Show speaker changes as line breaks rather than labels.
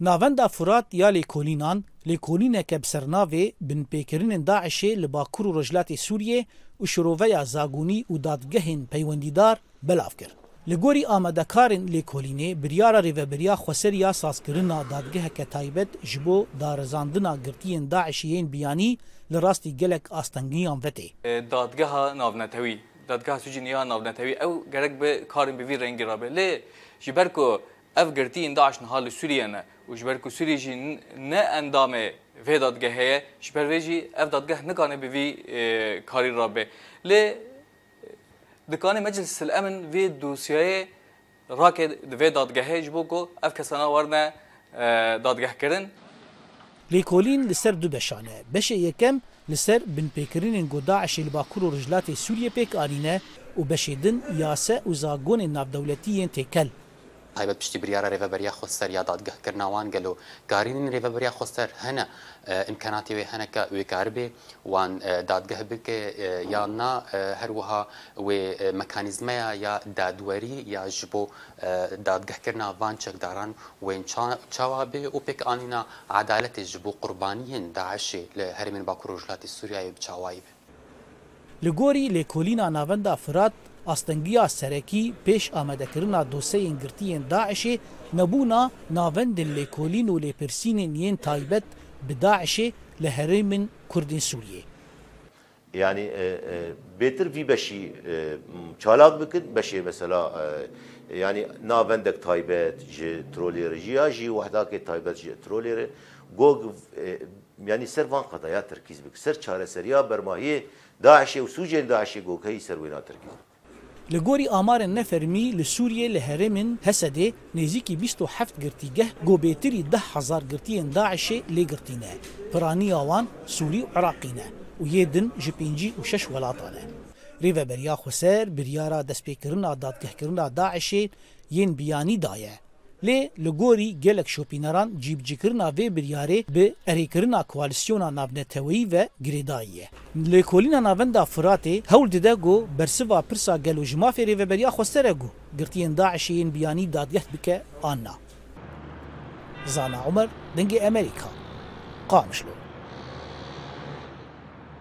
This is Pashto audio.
Navenda Furat ya lêkolînan, lêkolîneke bi sernavê binpêkirinên Daişê li Bakur û Rojhilatê Sûriyê û şiroveya zagonî û dadgehên peywendîdar belav kir. Li gorî amadekarên lêkolînê biryara rêveberiya xweseriya sazkirina dadgeheke taybet ji bo darizandina girtiyên Daişiyên biyanî li rastî gelek astengiyan vetê.
E, dadgeha navnetewî, dadgeha sucîniya navnetewî ew gerek bi karên bivî rengî rabe lê ji ber ku افگرتی انداشن حال سوریانه و جبرکو سوری جی نه اندامه وی دادگه هیه جبر وی جی اف دادگه نکانه به آه، وی کاری را به لی مجلس الامن وی دوسیه راکه وی دادگه هیه جبو کو اف کسانا ورنه آه، دادگه کرن
ليكولين لسر دو بشانه بش يكم لسر بن بيكرين جو داعش الباكور رجلات سوريا بيك آرينه و بشيدن ياسه و زاغون الناف دولتيين تيكل
تایبەت پشتی بریاە ڕێبەریا خۆسەر یا دادگەهکردناوان گەل و کارین ڕێبەریا خۆسەر هەنە ئیمکاناتی وێ هەنەکە وێکار بێ وان دادگەه بکە یاننا هەروەها وێ مەکانیزمەیە یا دادوەری یا ji bo e, dadgehkirina van çekdaran wên çawabê û pêk anîna edaletê ji bo qurbaniyên daişê li herêmên bakurojlatê Sûriyayê bi çawayî be.
Li gorî lêkolîna navenda Firat ئاستەنگیا سەرەکی پێش ئامادەکردنا دۆسەیەن گرتیەن داعشێ نەبوونا ناوەندن لێکۆلین و لێپرسینێن یەن تایبەت بداعشێ لە هەرێ من کوردین سووریێ. yani e,
e betir bir beşi e, çalak bikin beşi mesela e, yani navendek taybet ji troleri jiya ji vahdake taybet ji troleri gog e, yani ser van qadaya terkiz bik ser çareseriya bermahiye Daeşe u Sucen Daeşe gog hey ser wina terkiz bik
لگوری آمار نفرمی لسوریه لهرمن هسده نزیکی 27 گرتیگه گو بیتری ده هزار گرتی داعشه لگرتینه پرانی آوان سوری و عراقینه و دن جپینجی و شش ولاتانه ریوه بریا خسر بریارا دستپیکرنا دادگهکرنا داعشه ین بیانی دایه Lê li gorî gelek şopîneran cîbcikirina vê biryarê bi erêkirina koalisyona navnetewî ve girêdayî ye. Lê kolîna navenda Firatê hewl dide got bersiva pirsa gelo ji maferê veberiya xwestere got girtiyên Daişeyên biyanî dadgeh bike anna. Zana Umer dengê Amerîka. قامشلو